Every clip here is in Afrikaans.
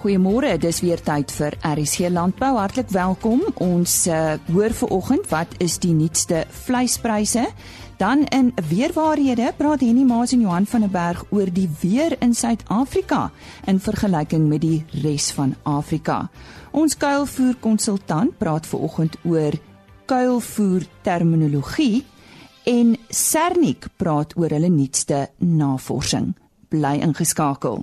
Goeiemôre, dis weer tyd vir RC Landbou. Hartlik welkom. Ons uh, hoor vanoggend wat is die nuutste vleispryse. Dan in weerwaarhede praat Henny Maas en Johan van der Berg oor die weer in Suid-Afrika in vergelyking met die res van Afrika. Ons kuilvoer konsultant praat vanoggend oor kuilvoer terminologie en Sernik praat oor hulle nuutste navorsing. Bly ingeskakel.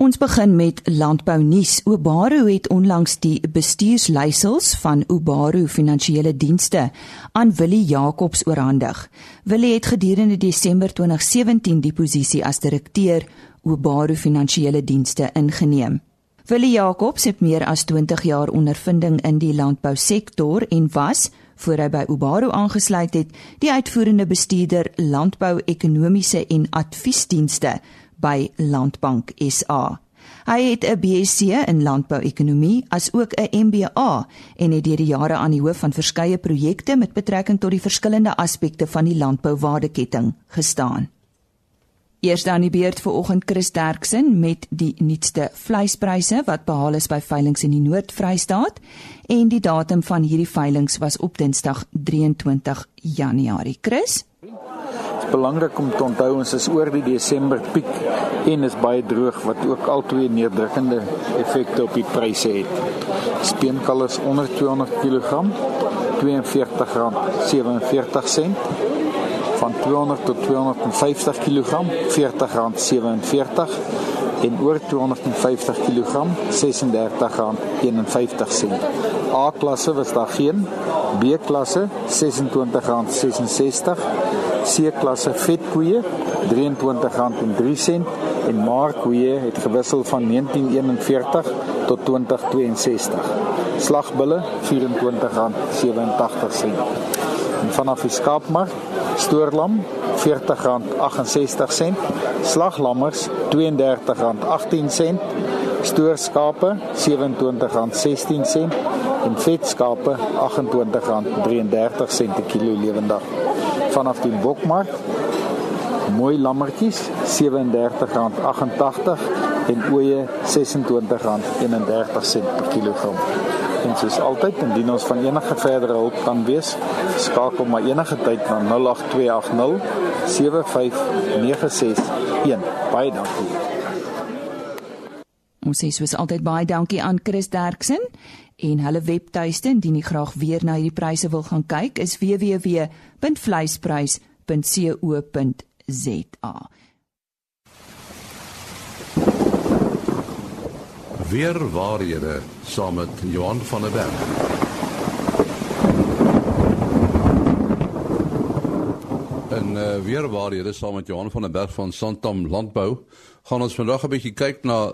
Ons begin met landbou nuus. Obaru het onlangs die bestuursleiersels van Obaru Finansiële Dienste aan Willie Jacobs oorhandig. Willie het gedurende Desember 2017 die posisie as direkteur Obaru Finansiële Dienste ingeneem. Willie Jacobs het meer as 20 jaar ondervinding in die landbousektor en was voor hy by Obaru aangesluit het, die uitvoerende bestuurder landbou-ekonomiese en adviesdienste by Landbank SA. Hy het 'n BSc in landbouekonomie as ook 'n MBA en het deur die jare aan die hoof van verskeie projekte met betrekking tot die verskillende aspekte van die landbouwaardeketting gestaan. Eers dan die beurt vir oggend Chris Derksen met die nuutste vleispryse wat behaal is by veilinge in die Noord-Vrystaat en die datum van hierdie veilinge was op Dinsdag 23 Januarie. Chris belangrik om te onthou ons is oor die Desember piek en is baie droog wat ook albei neerdrukkende effekte op die pryse het. Speenkal is onder 200 kg R42.47 van 200 tot 250 kg R40.47 en oor 250 kg R36.51. A klasse was daar geen B klasse R26.66 C klasse vetkoeie R23.03 en markkoeie het gewissel van 1941 tot 2062. Slagbulle R24.87. En vanaf die skaapmark stoorlam R40.68, slaglammers R32.18, stoorskape R27.16 en vetskape R28.33 per kilo lewendig vanaf die bokmark. Mooi lammertjies R37.88 en ooe R26.31 per kilogram. En soos altyd, indien ons van enige verdere hulp kan wees, skakel maar enige tyd na 08280 75961. Baie dankie. Ons sê soos altyd baie dankie aan Chris Derksen en hulle webtuiste indien jy graag weer na hierdie pryse wil gaan kyk is www.vleisprys.co.za. Weer waarhede saam met Johan van der Berg. En uh, weer waarhede saam met Johan van der Berg van Santam Landbou gaan ons vandag 'n bietjie kyk na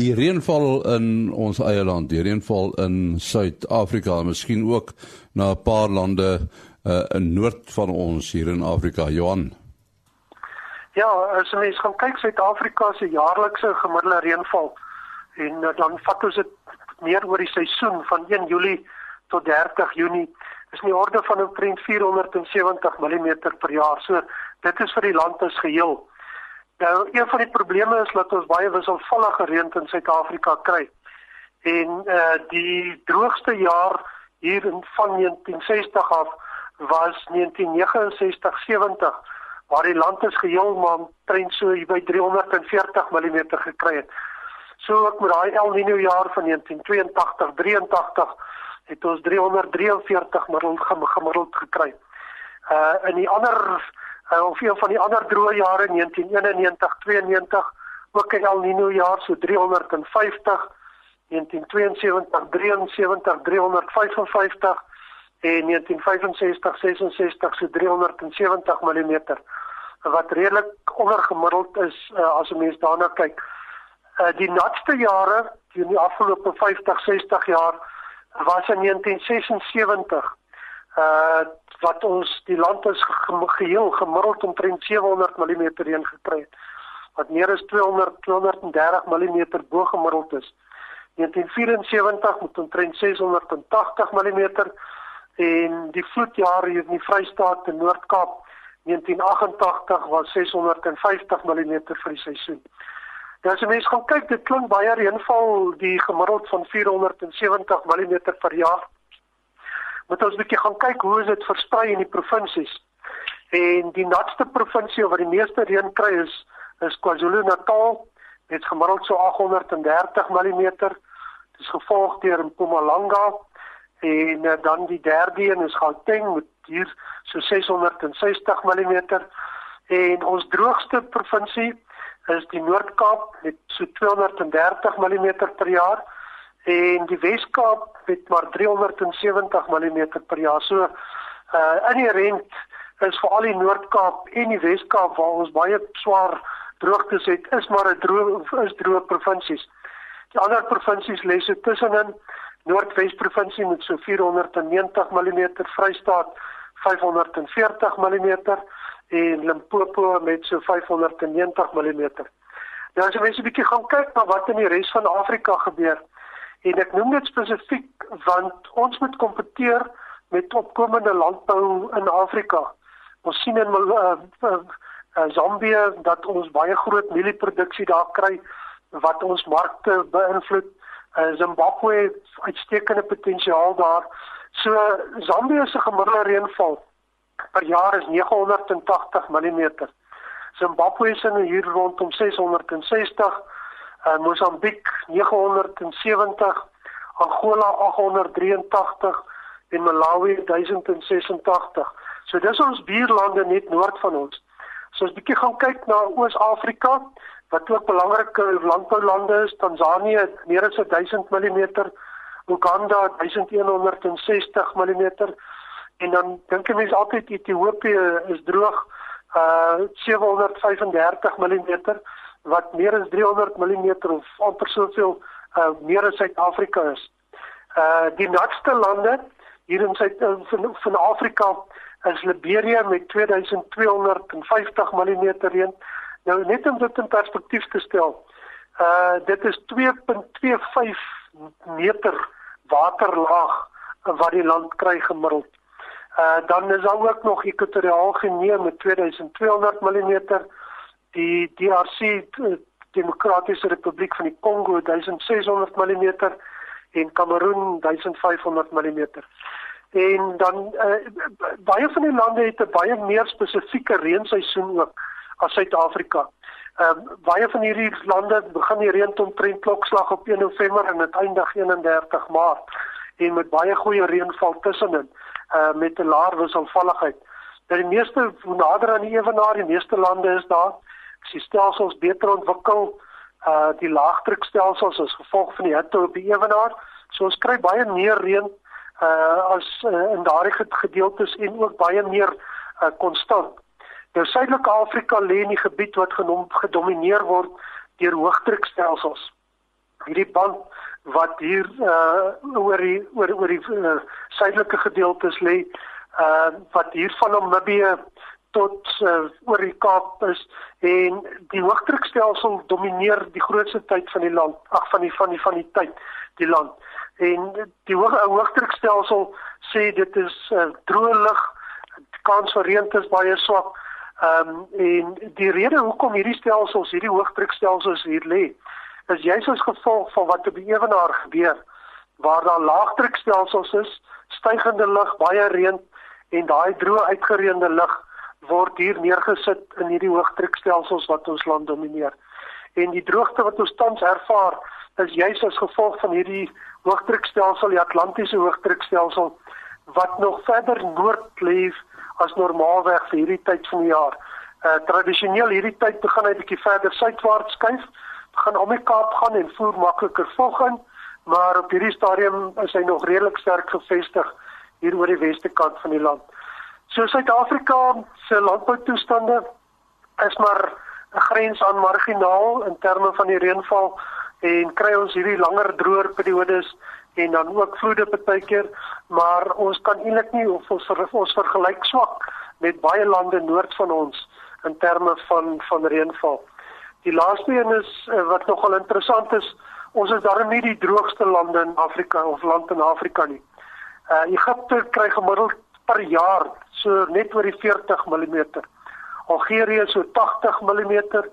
die reënval in ons eie land, die reënval in Suid-Afrika, miskien ook na 'n paar lande uh, in noord van ons hier in Afrika, Johan. Ja, as mens gaan kyk Suid-Afrika se jaarlikse gemiddelde reënval en uh, dan vat ons dit meer oor die seisoen van 1 Julie tot 30 Junie is in die orde van omtrent 470 mm per jaar. So dit is vir die land as geheel. Nou een van die probleme is dat ons baie wisselvallige reën in Suid-Afrika kry. En eh uh, die droogste jaar hier in van 1960 af was 1969-70 waar die land is geheel maar trend so by 340 mm gekry het. So ook met daai El Niño jaar van 1982-83 het ons 343 gemiddeld gekry. Uh in die ander uh, of een van die ander droë jare 1991 92 ook 'n El Niño jaar so 350 1972 73 355 en 1965 66 so 370 mm wat redelik ondergemiddeld is uh, as 'n mens daarna kyk. Uh, die natste jare in die afgelope 50 60 jaar was in 1976 uh wat ons die land is geheel gemiddeld omtrent 700 mm reën gekry het wat meer as 200 230 mm bo gemiddeld is 1974 met omtrent 680 mm en die vloedjare hier in die Vrystaat en Noord-Kaap 1988 was 650 mm vir die seisoen. Nou as jy mens gaan kyk, dit klink baie reënval die gemiddeld van 470 mm per jaar. Moet ons 'n bietjie gaan kyk hoe is dit versprei in die provinsies. En die natste provinsie waar die meeste reën kry is is KwaZulu-Natal met gemiddeld so 830 mm. Dit is gevolg deur Mpumalanga en uh, dan die derde een is Gauteng met hier so 660 mm. En ons droogste provinsie is die Noord-Kaap met so 230 mm per jaar en die Wes-Kaap met maar 370 mm per jaar. So uh in die rent is vir al die Noord-Kaap en die Wes-Kaap waar ons baie swaar droogtes het, is maar 'n droog is droë provinsies. Die ander provinsies lê so tussenin. Noordwes provinsie met so 490 mm, Vrystaat 540 mm en Limpopo met so 590 mm. Nou as jy mens 'n bietjie gaan kyk na wat in die res van Afrika gebeur en ek noem dit spesifiek want ons moet kompeteer met opkomende landbou in Afrika. Ons sien in uh, uh, uh, Zambië dat ons baie groot mielieproduksie daar kry wat ons markte beïnvloed. Uh, Zimbabwe uitstekende potensiaal daar. So Zambië se gemiddelde reënval per jaar is 980 mm. Zimbabwe se hier rondom 660, uh, Mosambiek 970, Angola 883 en Malawi 1086. So dis ons buurlande net noord van ons. So as bietjie gaan kyk na Oos-Afrika wat ook belangrike landboulande is, Tansanië meer as 1000 mm, Uganda 1160 mm en dan dink ek mense altyd Ethiopië is droog uh 735 mm wat meer as 300 mm of amper soveel uh meer as Suid-Afrika is. Uh die natste lande hier in Suid uh, van, van Afrika is Liberia met 2250 mm reën. Nou net om dit in perspektief te stel. Uh dit is 2.25 meter waterlaag wat die land kry gemiddeld. Uh dan is daar ook nog Ekwatoriaal Guinea met 2200 mm, die DRC uh, Demokratiese Republiek van die Kongo 1600 mm en Kameroen 1500 mm. En dan uh, baie van die lande het 'n baie meer spesifieke reenseisoen ook as Suid-Afrika. Ehm uh, baie van hierdie lande begin die reën omtrent klokslag op 1 November en dit eindig 31 Maart en met baie goeie reënval tussenin uh met 'n laer wisselvalligheid. Dat die meeste nader aan die ewenaar, die meeste lande is daar. As die stelsels beter ontwikkel, uh die laagdrukstelsels as gevolg van die hitte op die ewenaar, so ons kry baie meer reën uh as uh, in daardie gedeeltes en ook baie meer uh, konstant. Nou Suidelike Afrika lê in die gebied wat genoem gedomeineer word deur hoëdrukstelsels. Hierdie band wat hier uh oor die oor oor die uh, suidelike gedeeltes lê uh wat hier van Namibië tot uh, oor die Kaap is en die hoëdrukstelsel domineer die grootste tyd van die land ag van die van die van die tyd die land. En die hoë hoëdrukstelsel sê dit is uh, droë lug kans vir reën is baie swak ehm um, en die rede hoekom hierdie stelsels hierdie hoëdrukstelsels hier lê is juis as gevolg van wat op die ewenaar gebeur waar daar laagdrukstelsels is, stygende lug, baie reën en daai droë uitgereende lug word hier neergesit in hierdie hoëdrukstelsels wat ons land domineer. En die droogte wat ons tans ervaar, is juis as gevolg van hierdie hoëdrukstelsel, die Atlantiese hoëdrukstelsel wat nog verder noord lê as normaalweg vir hierdie tyd van die jaar. Uh tradisioneel hierdie tyd begin hy bietjie verder suidwaarts skuif gaan om die Kaap gaan en voer makliker vog in, maar op hierdie stadium is hy nog redelik sterk gevestig hier oor die weste kant van die land. So Suid-Afrika se landboutoestande is maar 'n grens aan marginaal in terme van die reënval en kry ons hierdie langer droër periodes en dan ook vloede partykeer, maar ons kan eintlik nie of ons ons vergelyk swak met baie lande noord van ons in terme van van reënval. Die laaste een is uh, wat nogal interessant is, ons is darem nie die droogste lande in Afrika of land in Afrika nie. Uh Egipte kry gemiddeld per jaar so net oor die 40 mm. Algerië so 80 mm,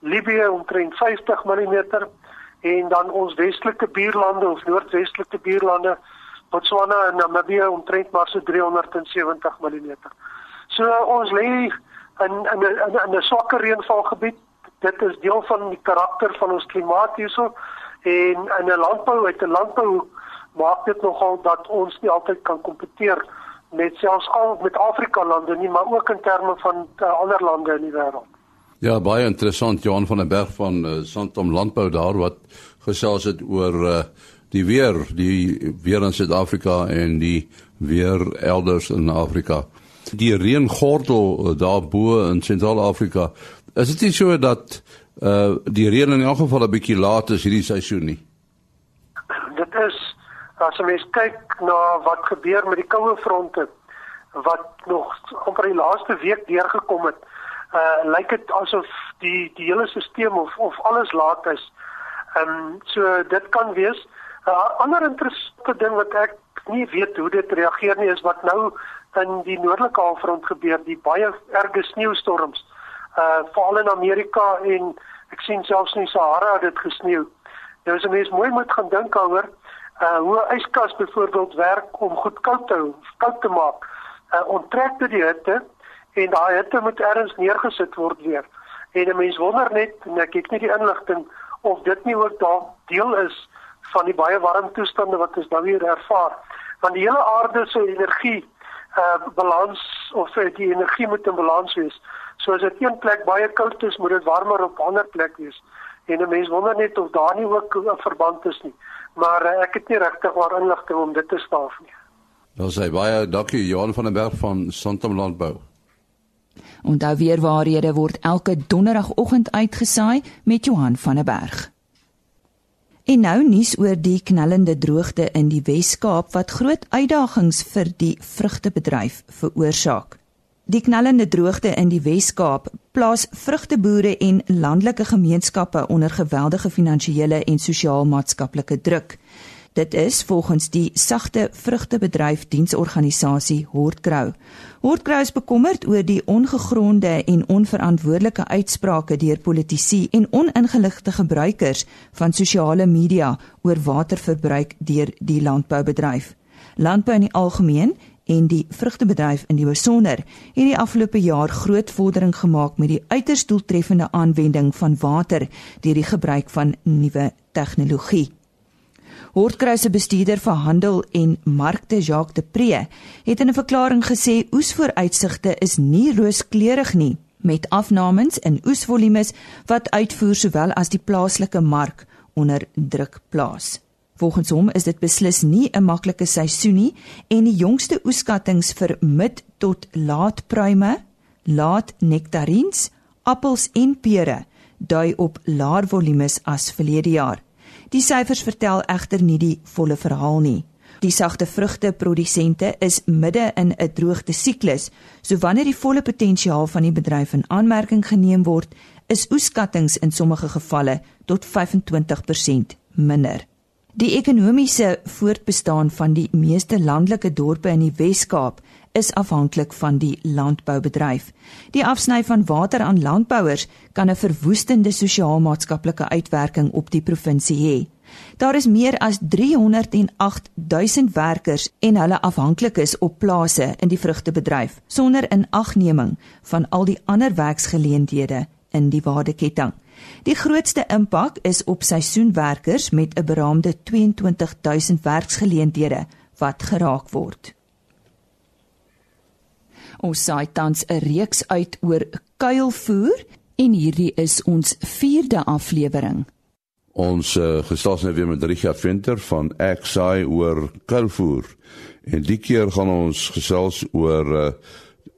Libië omtrent 50 mm en dan ons westelike buurlande of noordwestelike buurlande Botswana en Namibië omtrent maar so 370 mm. So ons lê in in 'n in 'n swakker reënvalgebied. Dit is deel van die karakter van ons klimaat hierso en in 'n landbou uit 'n landbou maak dit nogal dat ons nie altyd kan kompeteer met selfs al met Afrika lande nie, maar ook in terme van uh, ander lande in die wêreld. Ja, baie interessant Johan van der Berg van uh, Santam Landbou daar wat gesels het oor uh, die weer, die weer in Suid-Afrika en die weer elders in Afrika. Die reëngordel daar bo in Sentraal-Afrika, is dit nie so dat uh die reën in elk geval 'n bietjie laat is hierdie seisoen nie? As jy kyk na wat gebeur met die koue fronte wat nog amper die laaste week deurgekom het, uh lyk dit asof die die hele stelsel of of alles laat is. Ehm um, so dit kan wees. 'n uh, Ander interessante ding wat ek nie weet hoe dit reageer nie is wat nou in die noordelike halfrond gebeur, die baie erge sneeustorms. Uh veral in Amerika en ek sien selfs in Sahara het dit gesneeu. Nou as 'n mens mooi moet gaan dink daaroor, uh hoe 'n yskas byvoorbeeld werk om goed koud te koud te maak. Uh onttrek dit die hitte en daai hitte moet ergens neergesit word weer. En 'n mens wonder net, en ek kyk net die inligting of dit nie ook dalk deel is van die baie warm toestande wat ons nou weer ervaar. Want die hele aarde se energie uh balans of uh, die energie moet in balans wees. So as dit een plek baie koud is, moet dit warmer op 'n ander plek wees. En 'n mens wonder net of daar nie ook 'n verband is nie maar uh, ek het nie regtig waar inligting om dit te staaf nie. Wel sê baie dankie Johan van der Berg van Santam Landbou. En daar weer waarhede word elke donderdagoggend uitgesaai met Johan van der Berg. En nou nuus oor die knellende droogte in die Wes-Kaap wat groot uitdagings vir die vrugtebedryf veroorsaak. Die knallende droogte in die Wes-Kaap plaas vrugteboere en landelike gemeenskappe onder geweldige finansiële en sosiaal-maatskaplike druk. Dit is volgens die sagte vrugtebedryf diensorganisasie Hortgrou. Hortgrou is bekommerd oor die ongegronde en onverantwoordelike uitsprake deur politici en oningeligte gebruikers van sosiale media oor waterverbruik deur die landboubedryf. Landbou in die algemeen en die vrugtebedryf in die besonder het die afgelope jaar groot vordering gemaak met die uiters doeltreffende aanwending van water deur die gebruik van nuwe tegnologie. Hortkruise bestuurder vir handel en markte Jacques de Pre het in 'n verklaring gesê oesvooruitsigte is nie rooskleurig nie met afnames in oesvolumes wat uitvoer sowel as die plaaslike mark onder druk plaas. Volgens hom is dit beslis nie 'n maklike seisoen nie en die jongste oeskattinge vir mid tot laat pruime, laat nektarines, appels en pere dui op laer volumes as verlede jaar. Die syfers vertel egter nie die volle verhaal nie. Die sagte vrugteprodusente is midde in 'n droogte siklus, so wanneer die volle potensiaal van die bedryf in aanmerking geneem word, is oeskattinge in sommige gevalle tot 25% minder. Die ekonomiese voortbestaan van die meeste landelike dorpe in die Wes-Kaap is afhanklik van die landboubedryf. Die afsny van water aan landbouers kan 'n verwoestende sosiaal-maatskaplike uitwerking op die provinsie hê. Daar is meer as 308 000 werkers en hulle afhanklik is op plase in die vrugtebedryf sonder inagneming van al die ander werksgeleenthede in die waardeketting. Die grootste impak is op seisoenwerkers met 'n beraamde 22000 werksgeleenthede wat geraak word. Ons saai tans 'n reeks uit oor kuilvoer en hierdie is ons 4de aflewering. Ons uh, gesels nou weer met Richard Venter van Xai oor kuilvoer. En die keer gaan ons gesels oor uh,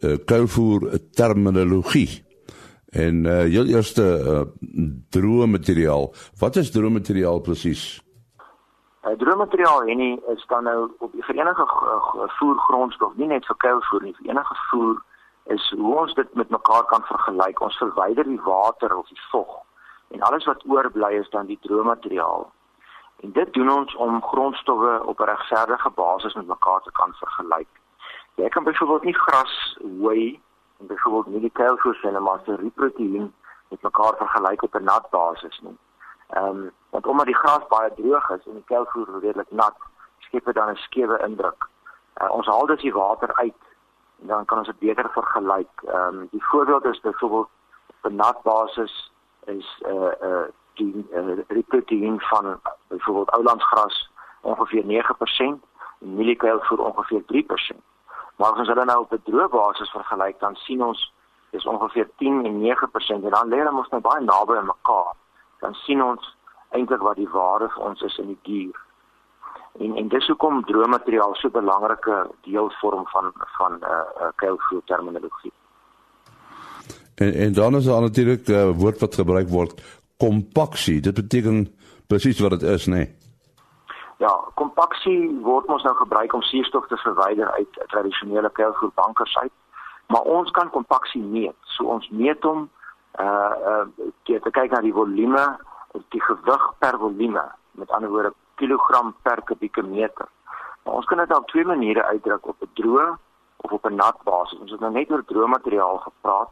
uh, kuilvoer terminologie. En uh heel eerste uh, droë materiaal. Wat is droë materiaal presies? Uh, droë materiaal en nie is dan nou op vir enige voergrondstof, nie net vir kuilvoer nie, vir enige voer is hoe ons dit met mekaar kan vergelyk. Ons verwyder die water of die vog en alles wat oorbly is dan die droë materiaal. En dit doen ons om grondstowwe op 'n regverdige basis met mekaar te kan vergelyk. Jy kan byvoorbeeld nie gras hooi byvoorbeeld sê maar se riproteïen met mekaar vergelyk op 'n nat basis nie. Ehm um, want omdat die gras baie droog is en die kuilvoer redelik nat, skep dit dan 'n skewe indruk. Uh, ons haal dus die water uit en dan kan ons dit beter vergelyk. Ehm um, die voorbeeld is byvoorbeeld op 'n nat basis is 'n uh, 'n uh, die uh, reproteïen van byvoorbeeld oulandsgras ongeveer 9% en mieliekuilvoer ongeveer 3%. Maar as ons hulle nou op 'n droë basis vergelyk, dan sien ons dis ongeveer 10 en 9% en dan lê hulle mos nou baie naby aan mekaar. Dan sien ons eintlik wat die waarde vir ons is in die dier. En en dis hoekom droë materiaal so 'n belangrike deel vorm van van 'n uh, uh, kuilvoer terminologie. En en dan is daar natuurlik 'n uh, woord wat gebruik word, kompaksie. Dit beteken presies wat dit is, nê? Nee. Ja, kompaksie word mos nou gebruik om suurstof te verwyder uit tradisionele kuilvoerbankers uit. Maar ons kan kompaksie meet. So ons meet hom uh uh te kyk na die volume, die gewig per volume, met ander woorde kilogram per kubieke meter. Maar ons kan dit op twee maniere uitdruk op 'n droë of op 'n nat basis. Ons het nou net oor droë materiaal gepraat.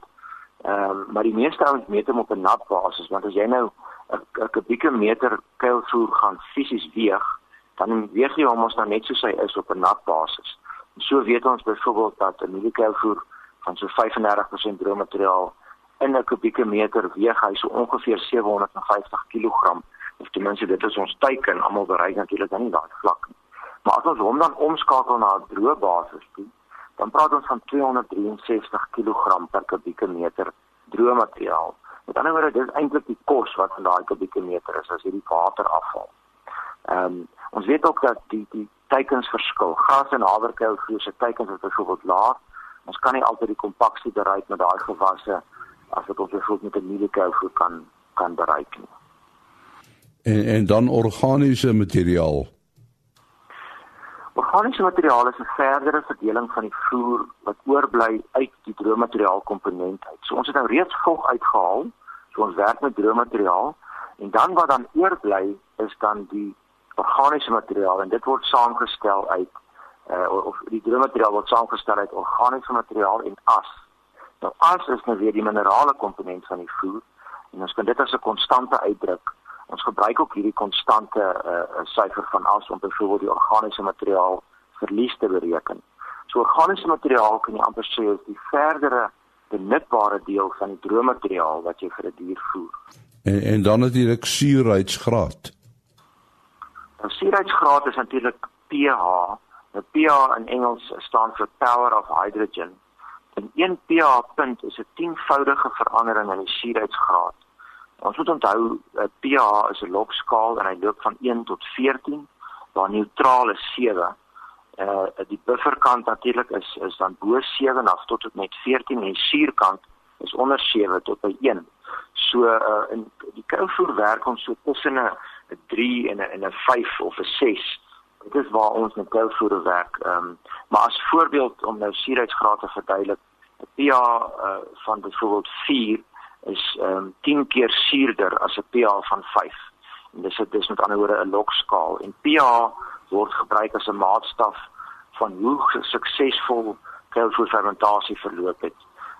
Ehm um, maar die meeste ouens meet hom op 'n nat basis want as jy nou 'n kubieke meter kuilvoer gaan fisies weeg, dan weeg jy hom ons nou net soos hy is op 'n nat basis. En so weet ons byvoorbeeld dat 'n mieliekuilvoer van so 35% droë materiaal in 'n kubieke meter weeg hy so ongeveer 750 kg. Of ten minste dit is ons teiken, almal bereik natuurlik dan nie daai vlak nie. Maar as ons hom dan omskakel na 'n droë basis toe, dan praat ons van 263 kg per kubieke meter droë materiaal. Met ander woorde, dis eintlik die kos wat van daai kubieke meter is as jy die water afval. Ehm um, ons weet ook dat die die teikens verskil. Gras en haverkuil se teikens is byvoorbeeld laag. Ons kan nie altyd die kompaksie bereik met daai gewasse as wat ons byvoorbeeld met 'n mieliekuil kan kan bereik nie. En en dan organiese materiaal. Organiese materiaal is 'n verdere verdeling van die voer wat oorbly uit die droë materiaal komponent uit. So ons het nou reeds vog uitgehaal. So ons werk met droë materiaal en dan wat dan oorbly is dan die organiese materiaal en dit word saamgestel uit uh, of die droommateriaal word saamgestel uit organiese materiaal en as. Nou as is nou weer die minerale komponent van die voer en ons kan dit as 'n konstante uitdruk. Ons gebruik ook hierdie konstante uh, syfer van as om byvoorbeeld die organiese materiaal verlies te bereken. So organiese materiaal kan jy amper sê is die verdere benutbare deel van die droommateriaal wat jy vir 'n die dier voer. En en dan natuurlik suurheidsgraad. Nou suurheidsgraad is natuurlik pH. Nou pH in Engels staan vir power of hydrogen. En 1 pH punt is 'n 10voudige verandering in die suurheidsgraad. Ons moet onthou pH is 'n logskaal en hy loop van 1 tot 14, waar neutraal is 7. Uh eh, die bufferkant natuurlik is is dan bo 7 af tot met 14 en suurkant is onder 7 tot by 1. So uh in die kouvoer werk ons so tussen 'n 'n 3 en 'n en 'n 5 of 'n 6. Dit is waar ons met kuilvoere werk. Ehm um, maar as voorbeeld om nou suurheidsgraad te verduidelik, 'n pH uh, van byvoorbeeld 4 is ehm um, 10 keer suurder as 'n pH van 5. En dis dit is met ander woorde 'n logskaal en pH word gebruik as 'n maatstaf van hoe suksesvol kuilvoerfermentasie verloop het.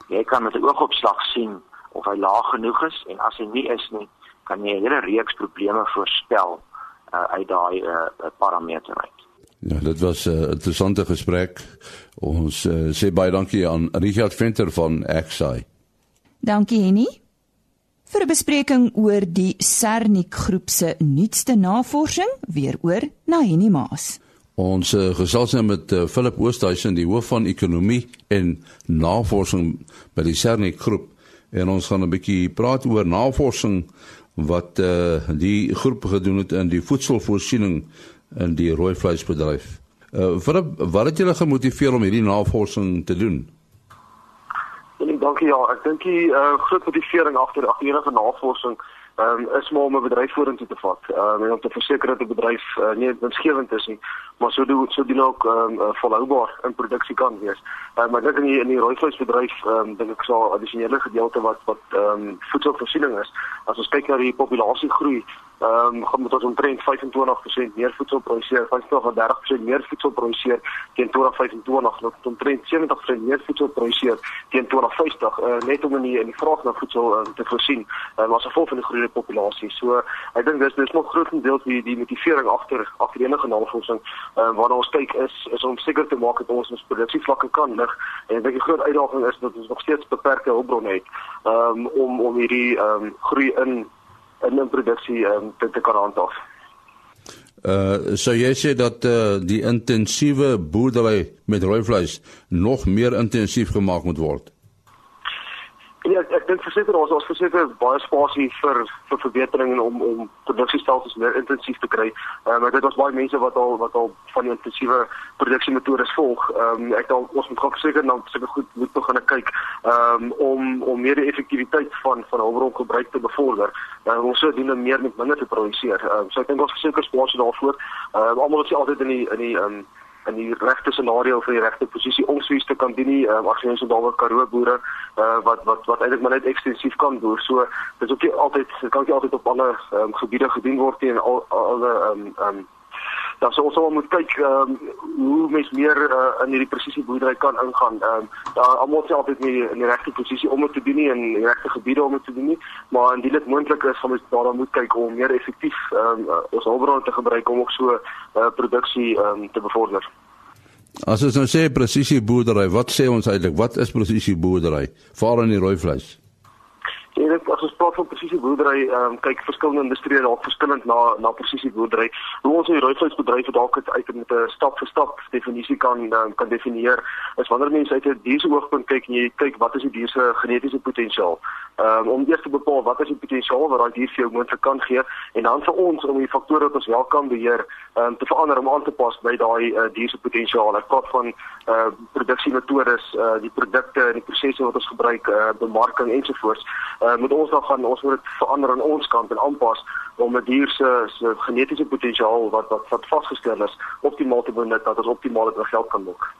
Jy kan met 'n oogopslag sien of hy laag genoeg is en as hy nie is nie, kan jy 'n hele reeks probleme voorspel uh, uit daai uh, parameter uit. Ja, dit was 'n uh, interessante gesprek. Ons uh, sê baie dankie aan Richard Venter van XI. Dankie Henny. Vir 'n bespreking oor die Sernik groep se nuutste navorsing, weer oor na Henny Maas. Ons uh, gesels nou met uh, Philip Oosthuizen, die hoof van ekonomie en navorsing by die Sernik groep en ons gaan 'n bietjie praat oor navorsing wat uh, die groep gedoen het in die voedselvoorsiening in die rooi vleisbedryf. Uh, wat wat het julle gemotiveer om hierdie navorsing te doen? En dankie ja, ek dink die uh, groot motivering agter agter enige navorsing um, is maar om 'n bedryf vorentoe te vat. Um, om te verseker dat 'n bedryf uh, nie winsgewend is nie, maar so doen so doen ook um, uh, volhoubaar in produksie kan wees. Uh, maar dit in die in die rooivleisbedryf ehm um, dink ek sal addisionele gedeelte wat wat ehm um, voedselvoorsiening is. As ons kyk na die populasiegroei ehm um, gaan met ons omtrent 25% meer voedsel produseer, 25 meer voedsel produseer teen 2025, nog omtrent 70% meer voedsel produseer teen 2050, uh, net om in die, in die vraag na voedsel uh, te voorsien, uh, as gevolg van die groeiende populasie. So ek dink dis dis nog grootendeels die die motivering agter agter enige navorsing uh, waarna ons kyk is is om seker te maak dat ons ons produksievlakke kan lig en ek dink die groot uitdaging is dat ons nog steeds beperkte hulpbronne het um, om om hierdie um, groei in in 'n produksie um, te te kan handhaaf. Uh so jy sê dat uh, die intensiewe boerdery met rooi vleis nog meer intensief gemaak moet word. Ja, ek dink verseker ons ons verseker baie spasie vir vir verbetering en om om produksiestelsels meer intensief te kry. Ehm um, dit was baie mense wat al wat al van die intensiewe produksiemetodes volg. Ehm um, ek dink ons moet gou verseker dan seker goed moet begin kyk ehm um, om om meer effektiwiteit van van hulpbrongebruik te bevorder. Uh, ons sou doen meer met minder te produseer. Ehm um, so ek dink ons verseker spasie daarvoor. Ehm um, almal is altyd in die in die ehm um, in die regte scenario vir die regte posisie om swies te kan doen nie uh, as jy so daar wat karoo boere uh, wat wat wat eintlik maar net ekstensief kan boer. So dis ook nie altyd kan nie altyd op alle um, gebiede gedoen word nie en al alle ehm um, ehm um, dan sou ons moet kyk ehm um, hoe mens meer uh, in hierdie presisie boerdery kan ingaan. Ehm um, daar almal se altyd nie in die regte posisie om dit te doen nie en die regte gebiede om dit te doen nie, maar indien dit moontlik is, gaan ons daarna moet kyk om meer effektief ehm um, ons hulpbronne te gebruik om ook so uh, produksie ehm um, te bevorder. As ons nou sê presisie boerdery, wat sê ons eintlik? Wat is presisie boerdery? Veral in die rooi vleis. Ja, dit as ons praat van presisie boerdery, ehm um, kyk verskillende industrieë dalk verskillend na na presisie boerdery. Hoe ons die rooivleisbedryf dalk uit met 'n stap vir stap definisie kan um, kan definieer, is wanneer mense uit 'n dier se oogpunt kyk en jy kyk wat is die dier se genetiese potensiaal. Um, om eers te bepaal wat is die potensiaal wat daai dier vir jou moontlik kan gee en dan vir ons om die faktore wat ons wel kan beheer, um, te verander om aan te pas by daai uh, dier se potensiaal. Ek praat van uh, produksiemetodes, uh, die produkte en die prosesse wat ons gebruik, uh, bemarking ensovoorts. Uh, moet ons dan gaan ons moet dit verander aan ons kant en aanpas om 'n dier se se genetiese potensiaal wat wat wat vasgestel is optimaal te benut dat ons optimaal dit geld kan maak.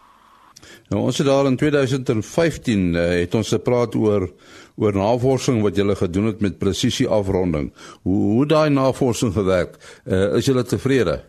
Nou ons het daar in 2015 uh, het ons gepraat oor oor navorsing wat julle gedoen het met presisie afronding. Hoe hoe daai navorsing gewerk? Uh, is julle tevrede?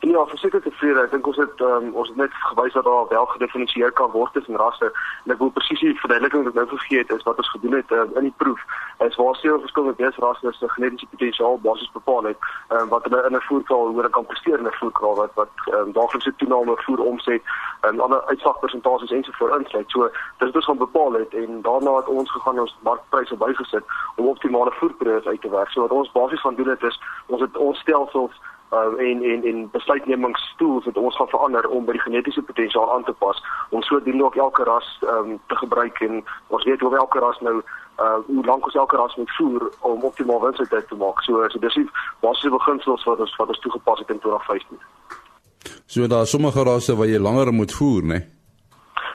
Ja, verseker tevrede. Ek dink ons het um, ons het net gewys dat daar wel gedefinieer kan word tussen rasse. En ek wil presies die verduideliking wat nou vergeet is wat ons gedoen het uh, in die proef. Is waar sewe verskillende beesrasse se genetiese potensiaal basies bepaal het, um, wat hulle in 'n voerkraal hoe hulle kan presteer in 'n voerkraal wat wat um, daaglikse toename voer omset en ander uitslagpersentasies ensovoorts insluit. So dis ons gaan bepaal het en daarna het ons gegaan ons markpryse bygesit om optimale voerpryse uit te werk. So wat ons basies gaan doen het is ons het ons stelsels uh, en en en besluitnemingstools wat ons gaan verander om by die genetiese potensiaal aan te pas om sodoende ook elke ras um, te gebruik en ons weet hoe elke ras nou uh hoe lank ons elke ras moet voer om optimaal wins uit te maak. So so dis die basiese beginsels wat ons wat ons toegepas het in 2015. So daar sommige rasse waar jy langer moet voer, né? Nee?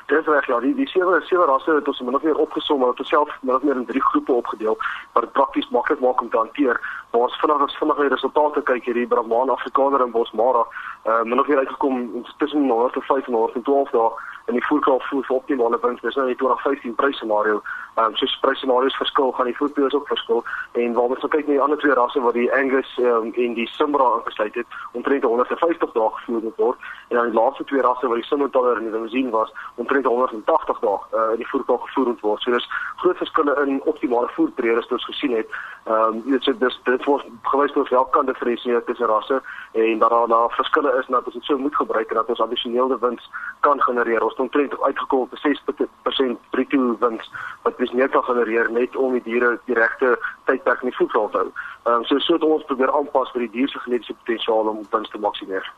Dis reg ja, die die sewe sewe rasse het ons min of meer opgesom, maar dit self min of meer in drie groepe opgedeel wat dit prakties maklik maak om te hanteer. Maar ons vinnig as vinnig die resultate kyk hierdie Brahman Afrikaner en Bosmara, uh min of meer uitgekom tussen 105 en 112 dae in die voerkraal voer vir optimale wins. Dis nou die 2015 prysscenario. Ehm um, so prysscenario's verskil, gaan die voerpryse ook verskil en waar ons nou kyk na die ander twee rasse wat die Angus um, en die Simra ingesluit het, omtrent 150 dae gevoer word en dan die laaste twee rasse wat die Simmentaler en die Limousin was, omtrent 180 dae uh, in die voerkraal gevoer word. So dis groot verskille in optimale voerpryse wat ons gesien het. Ehm um, jy weet so dis dit word gewys tot welke kan diferensieer tussen rasse en dat daar daar verskille is dat ons dit sou moet gebruik en dat ons addisionele wins kan genereer. Ons het omtrent uitgekom op 6% bruto wins wat ons net kan genereer net om die diere die regte tydperk in die voedsel te hou. Ehm um, so so het ons probeer aanpas vir die dier se genetiese potensiaal om wins te maksimeer.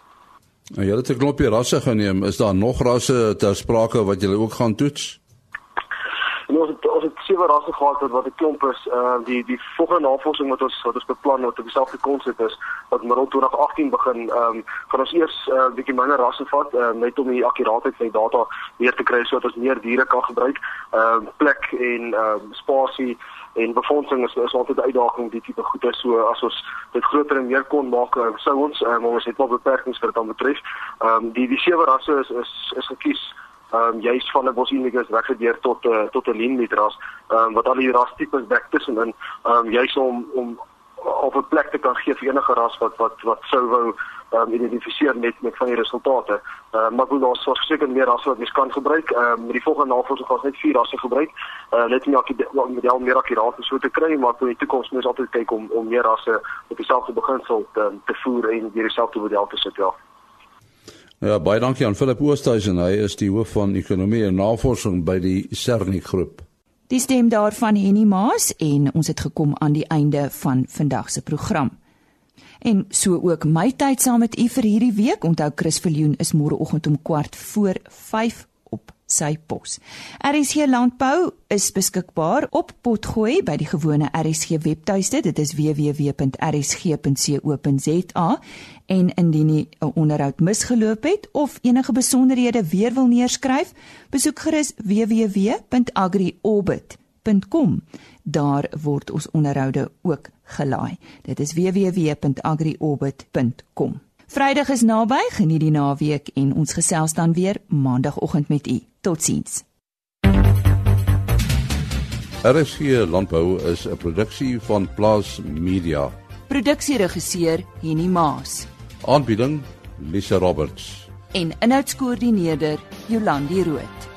Nou julle het 'n klompie rasse geneem. Is daar nog rasse ter sprake wat julle ook gaan toets? En ons het ons het sewe rasse gehad wat wat 'n klomp is. Uh die die volgende navorsing wat ons wat ons beplan wat op dieselfde konsep is wat middel 2018 begin. Ehm um, gaan ons eers 'n uh, bietjie minder rasse vat uh, net om die akkuraatheid van die data weer te kry sodat ons meer diere kan gebruik. Ehm uh, plek en ehm uh, spasie en befondsing is is altyd 'n uitdaging die tipe goede so as ons dit groter en meer kon maak uh, sou ons um, ons het wel beperkings vir dit aan betref. Ehm um, die die sewe rasse is is is gekies ehm um, juist van 'n bosinigus weggedeur tot uh, tot 'n lean meat ras ehm um, wat al die ras tipes dek tussenin ehm um, juist om om of 'n plek te kan gee vir enige ras wat wat wat sou wou um, identifiseer met met van die resultate. Uh, maar goed, daar's verseker meer rasse wat mens kan gebruik. Ehm uh, met die volgende navorsing gaan ons net vier rasse gebruik. Uh net om die model meer akkuraat so te kry, maar in die toekoms moet ons altyd kyk om om meer rasse op dieselfde beginsel te te voer en weer dieselfde model te sit ja. Ja, baie dankie aan Philip Oosthuizen. Hy is die hoof van ekonomie en navorsing by die Cerny groep. Die stem daarvan Henny Maas en ons het gekom aan die einde van vandag se program. En so ook my tyd saam met u vir hierdie week. Onthou Chris Viljoen is môreoggend om kwart voor 5 op sy pos. RSG Landbou is beskikbaar op Potgooi by die gewone RSG webtuiste. Dit is www.rsg.co.za en indien jy 'n onderhoud misgeloop het of enige besonderhede weer wil neerskryf, besoek gerus www.agriorbit.com. Daar word ons onderhoude ook gelaai. Dit is www.agriorbit.com. Vrydag is naby, geniet die naweek en ons gesels dan weer maandagooggend met u. Totsiens. RSG Landbou is 'n produksie van Plaas Media. Produksieregisseur Henny Maas. Aanbieding Lisa Roberts. En inhoudskoördineerder Jolandi Root.